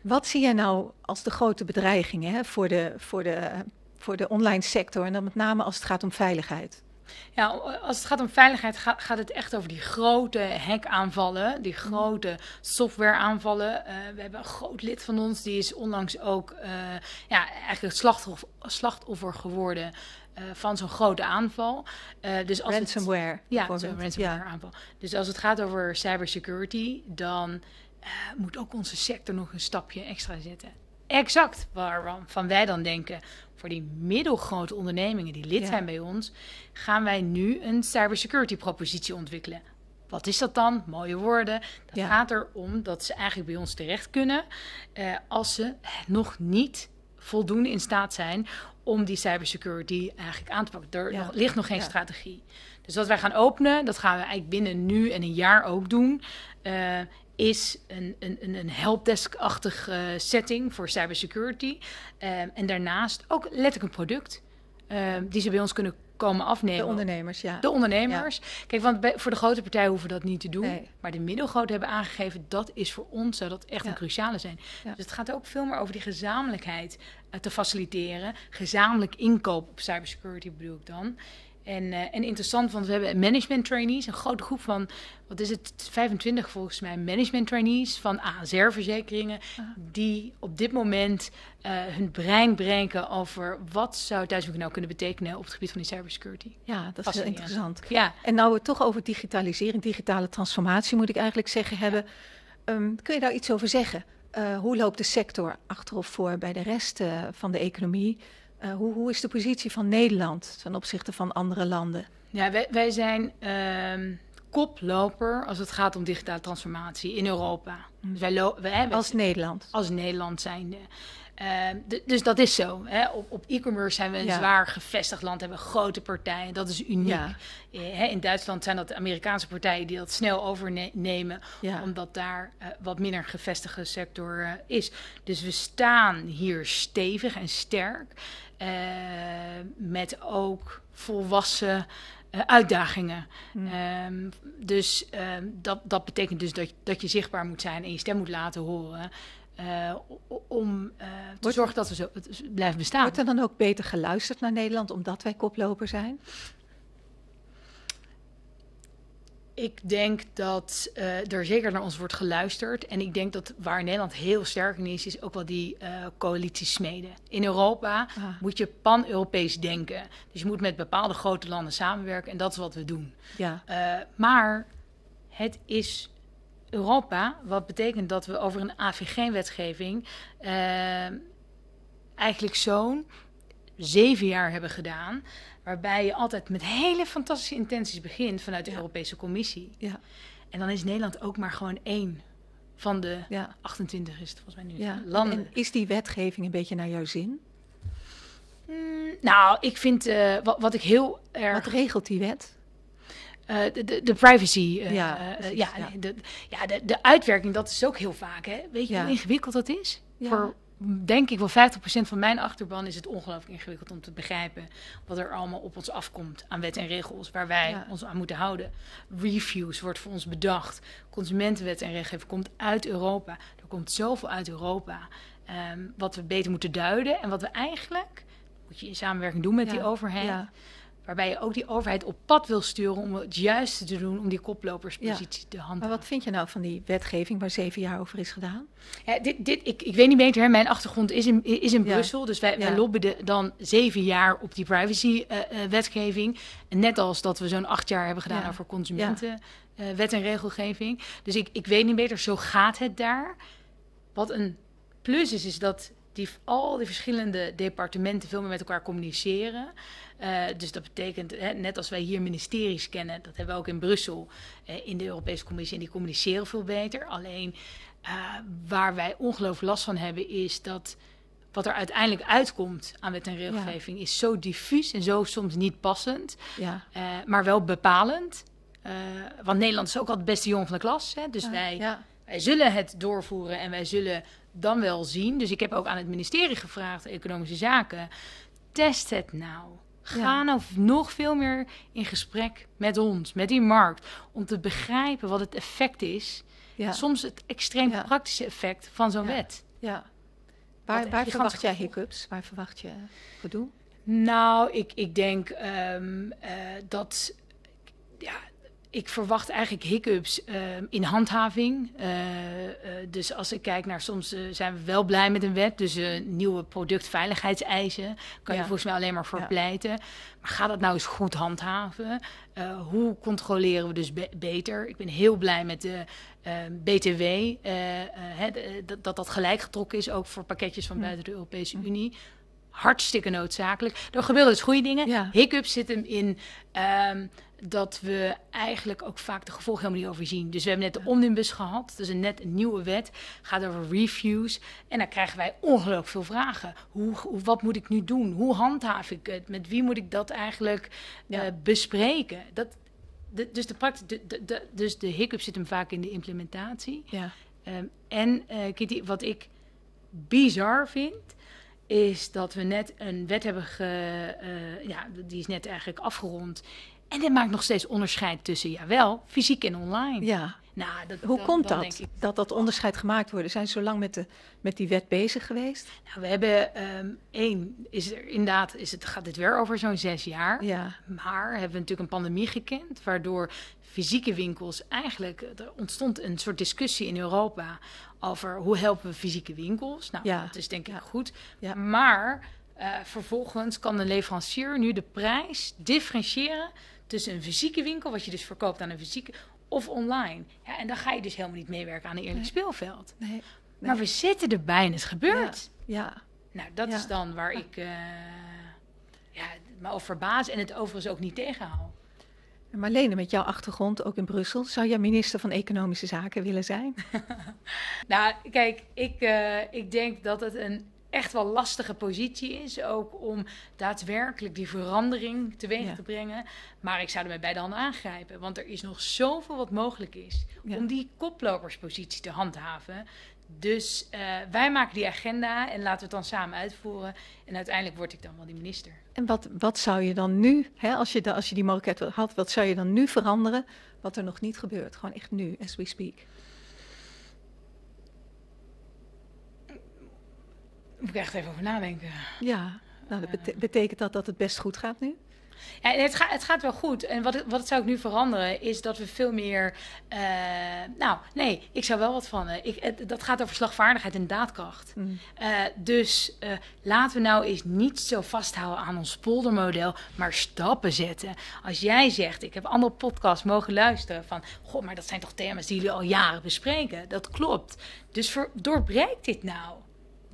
Wat zie jij nou als de grote bedreigingen voor, de, voor, de, voor de online sector en dan met name als het gaat om veiligheid? Ja, als het gaat om veiligheid, ga- gaat het echt over die grote hackaanvallen, die grote softwareaanvallen. Eh we hebben een groot lid van ons, die is onlangs ook eh, ja, eigenlijk het slachtoffer, slachtoffer geworden eh, van zo'n grote aanval. Dus als het- Ransomware. ja, bijvoorbeeld. zo'n ransomware aanval. Dus als het gaat over cybersecurity, dan moet ook onze sector nog een stapje extra zetten. Exact waarvan wij dan denken, voor die middelgrote ondernemingen die lid Ja. zijn bij ons, gaan wij nu een cybersecurity propositie ontwikkelen. Wat is dat dan? Mooie woorden. Dat Ja. gaat erom dat ze eigenlijk bij ons terecht kunnen eh, als ze nog niet voldoende in staat zijn om die cybersecurity eigenlijk aan te pakken. Er Ja. ligt nog geen Ja. strategie. Dus wat wij gaan openen, dat gaan we eigenlijk binnen nu en een jaar ook doen, eh, is een, een, een, een helpdesk-achtig eh, setting voor cybersecurity. Eh, en daarnaast ook letterlijk een product eh, die ze bij ons kunnen komen afnemen. De ondernemers, ja. De ondernemers. Kijk, want bij- voor de grote partijen hoeven we dat niet te doen. Nee. Maar de middelgrote hebben aangegeven dat is voor ons zou dat echt Ja. een cruciale zijn. Ja. Dus het gaat ook veel meer over die gezamenlijkheid eh, te faciliteren. Gezamenlijk inkoop op cybersecurity bedoel ik dan. En, eh, en interessant, want we hebben management trainees, een grote groep van, wat is het, 25 volgens mij, management trainees van ASR-verzekeringen, Ah. die op dit moment eh, hun brein breken over wat zou thuiswerk nou kunnen betekenen op het gebied van die cybersecurity. Ja, dat is heel interessant. Ja, En nou we het toch over digitalisering, digitale transformatie moet ik eigenlijk zeggen hebben. Ehm, kun je daar iets over zeggen? Eh, hoe loopt de sector achter of voor bij de rest van de economie? Eh, hoe, hoe is de positie van Nederland ten opzichte van andere landen? Ja, wij, wij zijn ehm, koploper als het gaat om digitale transformatie in Europa. Dus wij, Als Nederland. als Nederland zijnde. Ehm, dus dat is zo. Hè? Op, op e-commerce zijn we een Ja. zwaar gevestigd land, hebben grote partijen. Dat is uniek. Ja. Eh, in Duitsland zijn dat de Amerikaanse partijen die dat snel overnemen, Ja. omdat daar eh, wat minder gevestigde sector is. Dus we staan hier stevig en sterk, eh, met ook volwassen eh, uitdagingen. Hmm. Ehm, dus ehm, dat, dat betekent dus dat, dat je zichtbaar moet zijn en je stem moet laten horen. eh, om te Wordt- zorgen dat we zo blijven bestaan. Wordt er dan ook beter geluisterd naar Nederland omdat wij koploper zijn? Ik denk dat eh, er zeker naar ons wordt geluisterd. En ik denk dat waar Nederland heel sterk in is, is ook wel die eh coalities smeden. In Europa Ah. moet je pan-Europees denken. Dus je moet met bepaalde grote landen samenwerken en dat is wat we doen. Ja, Eh, maar het is Europa, wat betekent dat we over een AVG-wetgeving eh, eigenlijk zo'n zeven jaar hebben gedaan. Waarbij je altijd met hele fantastische intenties begint vanuit de Ja. Europese Commissie. ja, En dan is Nederland ook maar gewoon één van de ja. 28 is het volgens mij nu ja. landen. En is die wetgeving een beetje naar jouw zin? Mm, nou, ik vind eh, wat, wat ik heel erg. Wat regelt die wet? Eh, de, de, de privacy. eh, Ja, eh, ja, ja. De, ja de, de uitwerking, dat is ook heel vaak. Hè? Weet je Ja. hoe ingewikkeld dat is? Ja. Voor denk ik wel 50% van mijn achterban is het ongelooflijk ingewikkeld om te begrijpen wat er allemaal op ons afkomt aan wet en regels waar wij Ja. ons aan moeten houden. Reviews wordt voor ons bedacht. Consumentenwet en regelgeving komt uit Europa. Er komt zoveel uit Europa. ehm, wat we beter moeten duiden en wat we eigenlijk moet je in samenwerking doen met Ja, die overheid. Ja, Waarbij je ook die overheid op pad wil sturen om het juiste te doen om die koploperspositie te maar handhaven. wat vind je nou van die wetgeving waar zeven jaar over is gedaan? Ja, dit, dit, ik, ik weet niet beter, hè. mijn achtergrond is in, is in Ja. Brussel. Dus wij, wij lobbyden dan zeven jaar op die privacy-wetgeving. en net als dat we zo'n acht jaar hebben gedaan over consumentenwet en regelgeving. Dus ik, ik weet niet beter, zo gaat het daar. Wat een plus is, is dat die, al die verschillende departementen veel meer met elkaar communiceren. Eh, dus dat betekent, hè, net als wij hier ministeries kennen, dat hebben we ook in Brussel eh, in de Europese Commissie. En die communiceren veel beter. Alleen eh, waar wij ongelooflijk last van hebben, is dat wat er uiteindelijk uitkomt aan wet en regelgeving is zo diffuus en zo soms niet passend, Ja, maar wel bepalend. Want Nederland is ook al het beste jongen van de klas. Hè? Dus Ah, wij, ja. Wij zullen het doorvoeren en wij zullen dan wel zien. Dus ik heb ook aan het ministerie gevraagd, Economische Zaken. Test het nou. Ga Ja. nou nog veel meer in gesprek met ons, met die markt. Om te begrijpen wat het effect is. Ja. Soms het extreem Ja. praktische effect van zo'n wet. ja. Waar, waar verwacht jij hiccups? Waar verwacht je gedoe? Nou, ik, ik denk ehm, eh, dat. Ja, ik verwacht eigenlijk hiccups ehm, in handhaving. Eh, eh, dus als ik kijk naar soms eh, zijn we wel blij met een wet. Dus nieuwe productveiligheidseisen. Kan je volgens mij alleen maar voor Ja. pleiten. Maar ga dat nou eens goed handhaven? Hoe controleren we dus be- beter? Ik ben heel blij met de ehm, BTW. dat, dat dat gelijk getrokken is, ook voor pakketjes van Hm. buiten de Europese Unie hartstikke noodzakelijk. Er gebeuren dus goede dingen. Ja. Hiccups zitten hem in ehm, dat we eigenlijk ook vaak de gevolgen helemaal niet overzien. Dus we hebben net de omnibus gehad. Dus een net een nieuwe wet. Gaat over reviews. En dan krijgen wij ongelooflijk veel vragen. Hoe, hoe, wat moet ik nu doen? Hoe handhaaf ik het? Met wie moet ik dat eigenlijk Ja. eh, bespreken? Dat, de, dus, de, de, de- dus de hiccup zit hem vaak in de implementatie. Ja. Ehm, en eh, Kitty, wat ik bizar vind, is dat we net een wet hebben ge, eh, ja, die is net eigenlijk afgerond. En dit maakt nog steeds onderscheid tussen, jawel, fysiek en online. ja. Nou, dat, Hoe dan- komt dan dat? ik, Dat dat onderscheid gemaakt wordt? Zijn ze zo lang met, de, met die wet bezig geweest? nou, we hebben ehm, één, is er inderdaad, is het, gaat dit weer over zo'n zes jaar. Ja. Maar hebben we natuurlijk een pandemie gekend, waardoor fysieke winkels eigenlijk, er ontstond een soort discussie in Europa over hoe helpen we fysieke winkels. Nou, Ja. dat is denk ik Ja. goed. Ja. Maar eh, vervolgens kan de leverancier nu de prijs differentiëren tussen een fysieke winkel, wat je dus verkoopt aan een fysieke, of online. Ja, en dan ga je dus helemaal niet meewerken aan een eerlijk Nee. speelveld. Nee. Maar we zitten erbij en het gebeurt. Ja. Nou, dat Ja. is dan waar ik eh, ja, me over verbaas en het overigens ook niet tegenhoud. En Marlene, met jouw achtergrond ook in Brussel, zou jij minister van Economische Zaken willen zijn? Nou, kijk, ik, eh, ik denk dat het een echt wel lastige positie is. Ook om daadwerkelijk die verandering teweeg Ja. te brengen. Maar ik zou er met beide handen aangrijpen. Want er is nog zoveel wat mogelijk is Ja. om die koploperspositie te handhaven. Dus eh, wij maken die agenda en laten we het dan samen uitvoeren. En uiteindelijk word ik dan wel die minister. En wat, wat zou je dan nu, hè, als, je da, als je die mogelijkheid had, wat zou je dan nu veranderen wat er nog niet gebeurt? Gewoon echt nu, as we speak. Moet ik echt even over nadenken. Ja, nou, dat bete- betekent dat dat het best goed gaat nu? Ja, het, gaat, het gaat wel goed. En wat, wat zou ik nu veranderen, is dat we veel meer. eh, nou, nee, ik zou wel wat van. eh, Ik, het- dat gaat over slagvaardigheid en daadkracht. Mm. Eh, dus laten we nou eens niet zo vasthouden aan ons poldermodel, maar stappen zetten. Als jij zegt, ik heb andere podcasts mogen luisteren van, goh, maar dat zijn toch thema's die jullie al jaren bespreken. Dat klopt. Dus ver, doorbreek dit nou.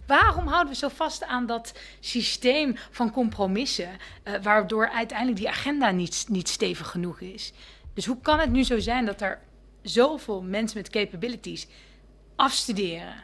Waarom houden we zo vast aan dat systeem van compromissen, eh, waardoor uiteindelijk die agenda niet, niet stevig genoeg is? Dus hoe kan het nu zo zijn dat er zoveel mensen met capabilities afstuderen,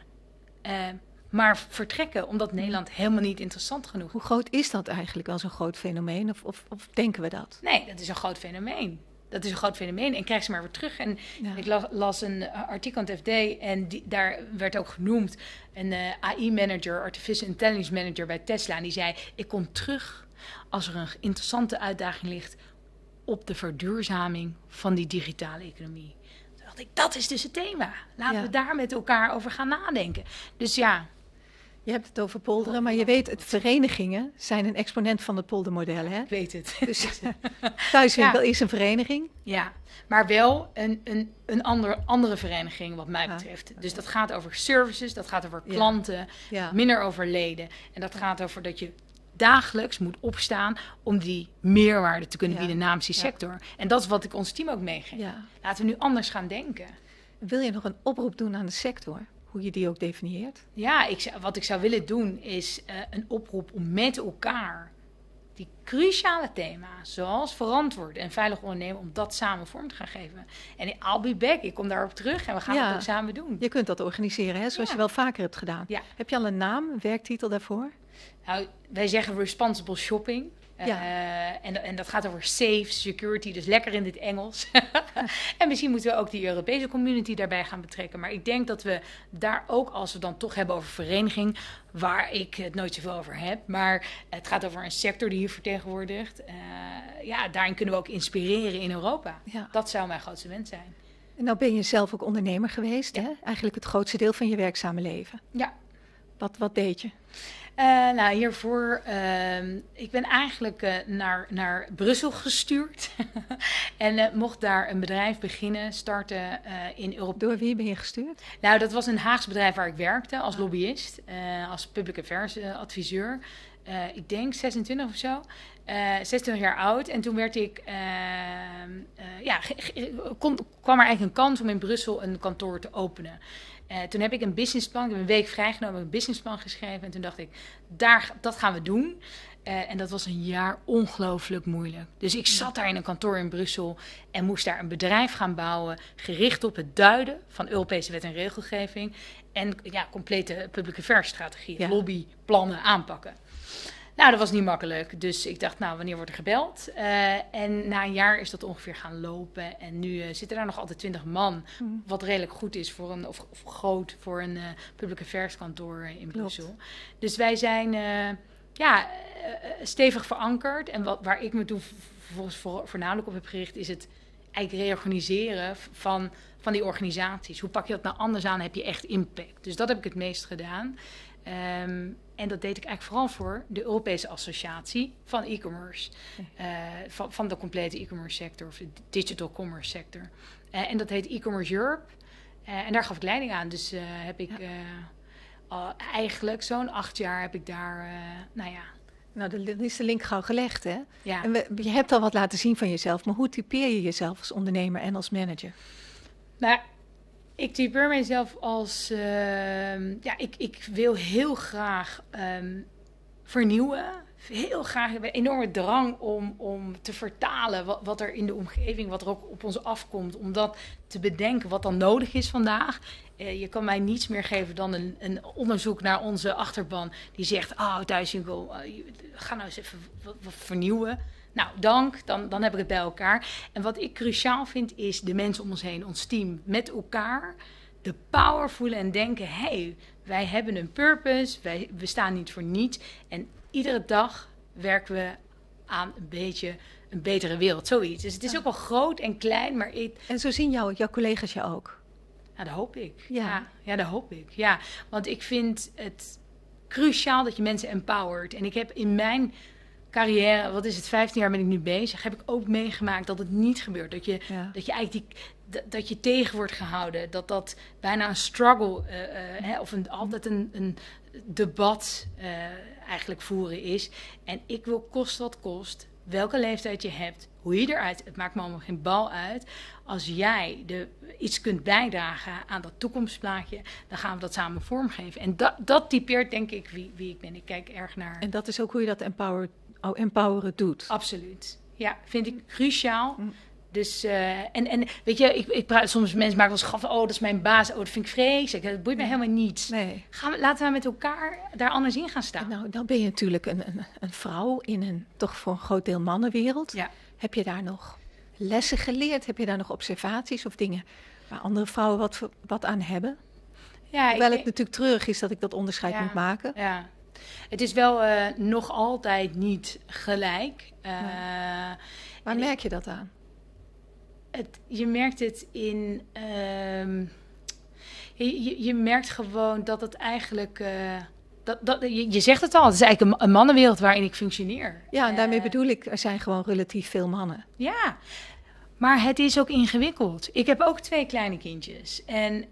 eh, maar vertrekken omdat Nederland helemaal niet interessant genoeg is? Hoe groot is dat eigenlijk wel zo'n groot fenomeen? Of, of, of denken we dat? Nee, dat is een groot fenomeen. Dat is een groot fenomeen en krijg ze maar weer terug. En Ja. ik las, las een eh, artikel in het FD en die, daar werd ook genoemd een eh, AI-manager, Artificial Intelligence Manager bij Tesla. En die zei, ik kom terug als er een interessante uitdaging ligt op de verduurzaming van die digitale economie. Toen dacht ik, dat is dus het thema. Laten Ja. we daar met elkaar over gaan nadenken. Dus ja, Je hebt het over polderen, maar je weet, het verenigingen zijn een exponent van het poldermodel. Hè? ik weet het. Dus thuiswinkel Ja. is een vereniging. Ja, maar wel een, een, een ander, andere vereniging wat mij Ah, betreft. Dus dat gaat over services, dat gaat over klanten, Ja. minder over leden. En dat gaat over dat je dagelijks moet opstaan om die meerwaarde te kunnen bieden namens die sector. En dat is wat ik ons team ook meegeef. Laten we nu anders gaan denken. Wil je nog een oproep doen aan de sector? Hoe je die ook definieert? Ja, ik, wat ik zou willen doen is eh, een oproep om met elkaar die cruciale thema's, zoals verantwoord en veilig ondernemen, om dat samen vorm te gaan geven. En I'll be back, ik kom daarop terug en we gaan Ja. het ook samen doen. Je kunt dat organiseren, hè, zoals Ja. je wel vaker hebt gedaan. Ja. Heb je al een naam, een werktitel daarvoor? Nou, wij zeggen responsible shopping. Ja. Eh, en, en dat gaat over safe, security, dus lekker in dit Engels. en misschien moeten we ook die Europese community daarbij gaan betrekken. Maar ik denk dat we daar ook, als we dan toch hebben over vereniging, waar ik het nooit zoveel over heb, maar het gaat over een sector die hier vertegenwoordigt. Eh, ja, daarin kunnen we ook inspireren in Europa. Ja. Dat zou mijn grootste wens zijn. En nou ben je zelf ook ondernemer geweest, Ja. hè? Eigenlijk het grootste deel van je werkzame leven. Ja, Wat, wat deed je? Eh, nou, hiervoor, ehm, ik ben eigenlijk eh, naar, naar Brussel gestuurd. en eh, mocht daar een bedrijf beginnen, starten in Europa. Door wie ben je gestuurd? Nou, dat was een Haags bedrijf waar ik werkte als lobbyist, eh, als public affairs adviseur. Ik denk 26 of zo. Eh 26 jaar oud. En toen werd ik, ehm, eh, ja, kon, kwam er eigenlijk een kans om in Brussel een kantoor te openen. Eh, toen heb ik een businessplan, ik heb een week vrijgenomen, een businessplan geschreven. En toen dacht ik, daar, dat gaan we doen. Eh, en dat was een jaar ongelooflijk moeilijk. Dus ik zat daar in een kantoor in Brussel en moest daar een bedrijf gaan bouwen, gericht op het duiden van Europese wet en regelgeving. En ja, complete public affairs strategie, Ja. lobbyplannen aanpakken. Nou, dat was niet makkelijk. Dus ik dacht, nou, wanneer wordt er gebeld? Eh, en na een jaar is dat ongeveer gaan lopen. En nu eh, zitten daar nog altijd twintig man. Hmm. Wat redelijk goed is voor een, of, of groot voor een eh public affairs kantoor in Brussel. Dus wij zijn ja, stevig verankerd. En wat, waar ik me toen vervolgens voor, voornamelijk op heb gericht, is het eigenlijk reorganiseren van, van die organisaties. Hoe pak je dat nou anders aan? Heb je echt impact? Dus dat heb ik het meest gedaan. Ehm, en dat deed ik eigenlijk vooral voor de Europese Associatie van e-commerce. Eh, van, van de complete e-commerce sector of de digital commerce sector. Eh, en dat heet e-commerce Europe. Eh, en daar gaf ik leiding aan. Dus heb ik eigenlijk zo'n acht jaar heb ik daar, nou ja, Nou, dan is de link gauw gelegd, hè? ja. En we, je hebt al wat laten zien van jezelf, maar hoe typeer je jezelf als ondernemer en als manager? Nou, ik typeer mezelf als. ehm, ja, ik, ik wil heel graag ehm, vernieuwen. Heel graag. Een enorme drang om, om te vertalen wat, wat er in de omgeving, wat er ook op ons afkomt. Om dat te bedenken wat dan nodig is vandaag. Eh, je kan mij niets meer geven dan een, een onderzoek naar onze achterban. Die zegt: Oh, thuiswinkel, eh, je- ga nou eens even vernieuwen. Nou, dank. Dan, dan heb ik het bij elkaar. En wat ik cruciaal vind, is de mensen om ons heen, ons team, met elkaar de power voelen en denken: hé, hey, wij hebben een purpose, wij, we staan niet voor niets. En iedere dag werken we aan een beetje een betere wereld, zoiets. Dus het is ook wel groot en klein, maar ik, En zo zien jou, jouw collega's je ook. nou, dat hoop ik. Ja. Ja. ja, dat hoop ik. Ja, want ik vind het cruciaal dat je mensen empowert. En ik heb in mijn carrière, wat is het, 15 jaar ben ik nu bezig, heb ik ook meegemaakt dat het niet gebeurt. Dat je, Ja. dat je eigenlijk die, dat, dat je tegen wordt gehouden. Dat dat bijna een struggle eh, eh, hè, of een, altijd een, een debat eh, eigenlijk voeren is. En ik wil kost wat kost, welke leeftijd je hebt, hoe je eruit, het maakt me allemaal geen bal uit. Als jij de, iets kunt bijdragen aan dat toekomstplaatje, dan gaan we dat samen vormgeven. En dat, dat typeert denk ik wie, wie ik ben. Ik kijk erg naar. En dat is ook hoe je dat empower, oh, empoweren doet. Absoluut. Ja, vind ik cruciaal. Mm. Dus, eh, en, en weet je, ik, ik praat, soms mensen maken wel eens oh, dat is mijn baas, oh, dat vind ik vreselijk. Dat boeit mij helemaal niet. Nee. Gaan we, laten we met elkaar daar anders in gaan staan. Nou, dan ben je natuurlijk een, een, een vrouw in een toch voor een groot deel mannenwereld. Ja. Heb je daar nog lessen geleerd? Heb je daar nog observaties of dingen waar andere vrouwen wat, wat aan hebben? ja, Hoewel ik- het natuurlijk treurig is dat ik dat onderscheid Ja. moet maken. Ja. Het is wel eh, nog altijd niet gelijk. Eh, Waar merk je dat aan? het, je merkt het in. ehm, je, je, merkt gewoon dat het eigenlijk. eh, dat, dat, je, je zegt het al, het is eigenlijk een, een mannenwereld waarin ik functioneer. Ja, en daarmee bedoel ik, er zijn gewoon relatief veel mannen. Ja, maar het is ook ingewikkeld. Ik heb ook twee kleine kindjes en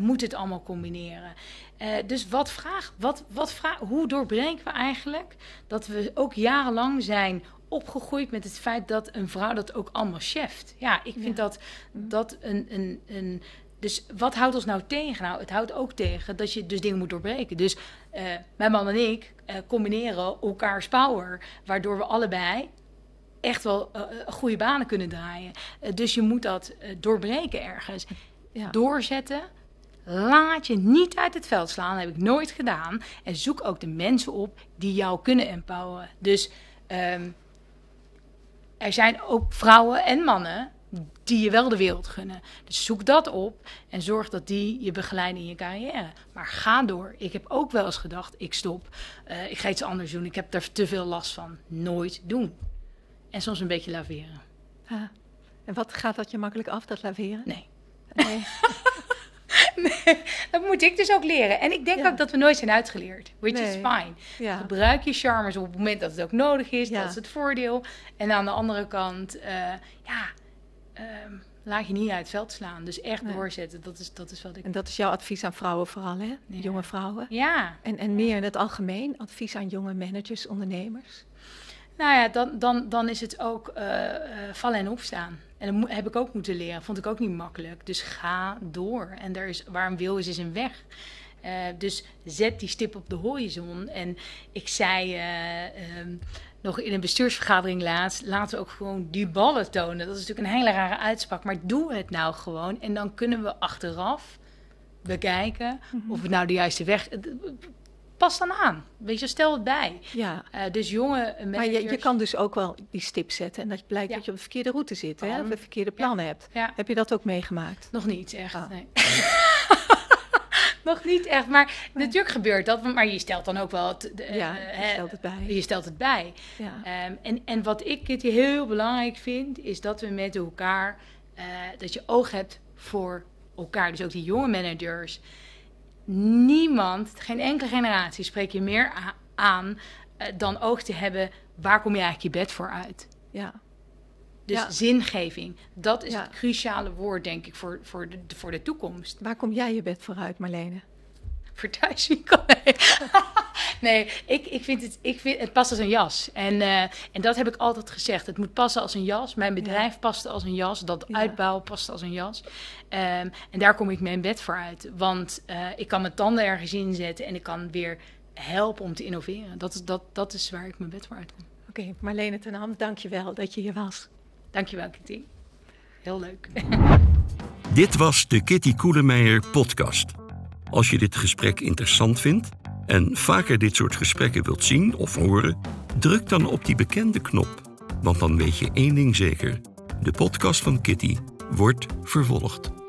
moet het allemaal combineren. Eh, dus wat vraag, wat, wat vraag, hoe doorbreken we eigenlijk dat we ook jarenlang zijn opgegroeid met het feit dat een vrouw dat ook allemaal cheft? Ja, ik vind Ja. dat, dat een, een, een. Dus wat houdt ons nou tegen? Nou, het houdt ook tegen dat je dus dingen moet doorbreken. Dus eh, mijn man en ik eh, combineren elkaars power, waardoor we allebei echt wel goede banen kunnen draaien. Dus je moet dat doorbreken ergens. Ja. Doorzetten, laat je niet uit het veld slaan. Dat heb ik nooit gedaan. En zoek ook de mensen op die jou kunnen empoweren. Dus ehm, er zijn ook vrouwen en mannen die je wel de wereld gunnen. Dus zoek dat op en zorg dat die je begeleiden in je carrière. Maar ga door. Ik heb ook wel eens gedacht, ik stop. Uh, ik ga iets anders doen. Ik heb daar te veel last van. Nooit doen. En soms een beetje laveren. Ah. En wat gaat dat je makkelijk af, dat laveren? Nee. Nee. nee, dat moet ik dus ook leren. En ik denk Ja. ook dat we nooit zijn uitgeleerd. Which is fine. Ja. Gebruik je charmers op het moment dat het ook nodig is. Ja. Dat is het voordeel. En aan de andere kant, eh, ja, ehm, laat je niet uit het veld slaan. Dus echt Nee. doorzetten. Dat is, dat is wat ik... En dat is jouw advies aan vrouwen vooral, hè? Jonge vrouwen. Ja, En, en meer in het algemeen, advies aan jonge managers, ondernemers. nou ja, dan, dan, dan is het ook eh, eh, vallen en opstaan. En dat heb ik ook moeten leren. Vond ik ook niet makkelijk. Dus ga door. En daar is, waar een wil is, is een weg. Eh, dus zet die stip op de horizon. En ik zei eh, ehm, nog in een bestuursvergadering laatst... laten we ook gewoon die ballen tonen. Dat is natuurlijk een hele rare uitspraak. Maar doe het nou gewoon. En dan kunnen we achteraf bekijken... of het nou de juiste weg... Pas dan aan. Weet je, stel het bij. Ja, Eh, dus jonge maar je, je managers- kan dus ook wel die stip zetten en dat blijkt Ja. dat je op de verkeerde route zit, hè? Of de verkeerde plannen hebt. Ja. Heb je dat ook meegemaakt? Nog niet echt, Ah. nee. Nog niet echt, maar natuurlijk gebeurt dat. Maar je stelt dan ook wel... Het, de, Ja, eh, je stelt het bij. Je stelt het bij. Ja. Ehm, en, en wat ik het heel belangrijk vind, is dat we met elkaar... eh, dat je oog hebt voor elkaar. Dus ook die jonge managers. Niemand, geen enkele generatie spreek je meer aan... eh, dan oog te hebben, waar kom je eigenlijk je bed voor uit? ja. Dus Ja. zingeving, dat is Ja. het cruciale woord, denk ik, voor, voor, de, voor de toekomst. Waar kom jij je bed vooruit, Marlene? Voor thuiswinkel. Nee, nee ik, ik vind het, ik vind, het past als een jas. En, eh, en dat heb ik altijd gezegd. Het moet passen als een jas. Mijn bedrijf past als een jas. Dat Ja. uitbouw past als een jas. Ehm, en daar kom ik mijn bed voor uit. Want eh, ik kan mijn tanden ergens inzetten en ik kan weer helpen om te innoveren. Dat is, dat, dat is waar ik mijn bed voor uitkom. Oké, Marlene ten Ham, dank je wel dat je hier was. Dankjewel, Kitty. Heel leuk. Dit was de Kitty Koelemeijer podcast. Als je dit gesprek interessant vindt en vaker dit soort gesprekken wilt zien of horen, druk dan op die bekende knop. Want dan weet je één ding zeker: de podcast van Kitty wordt vervolgd.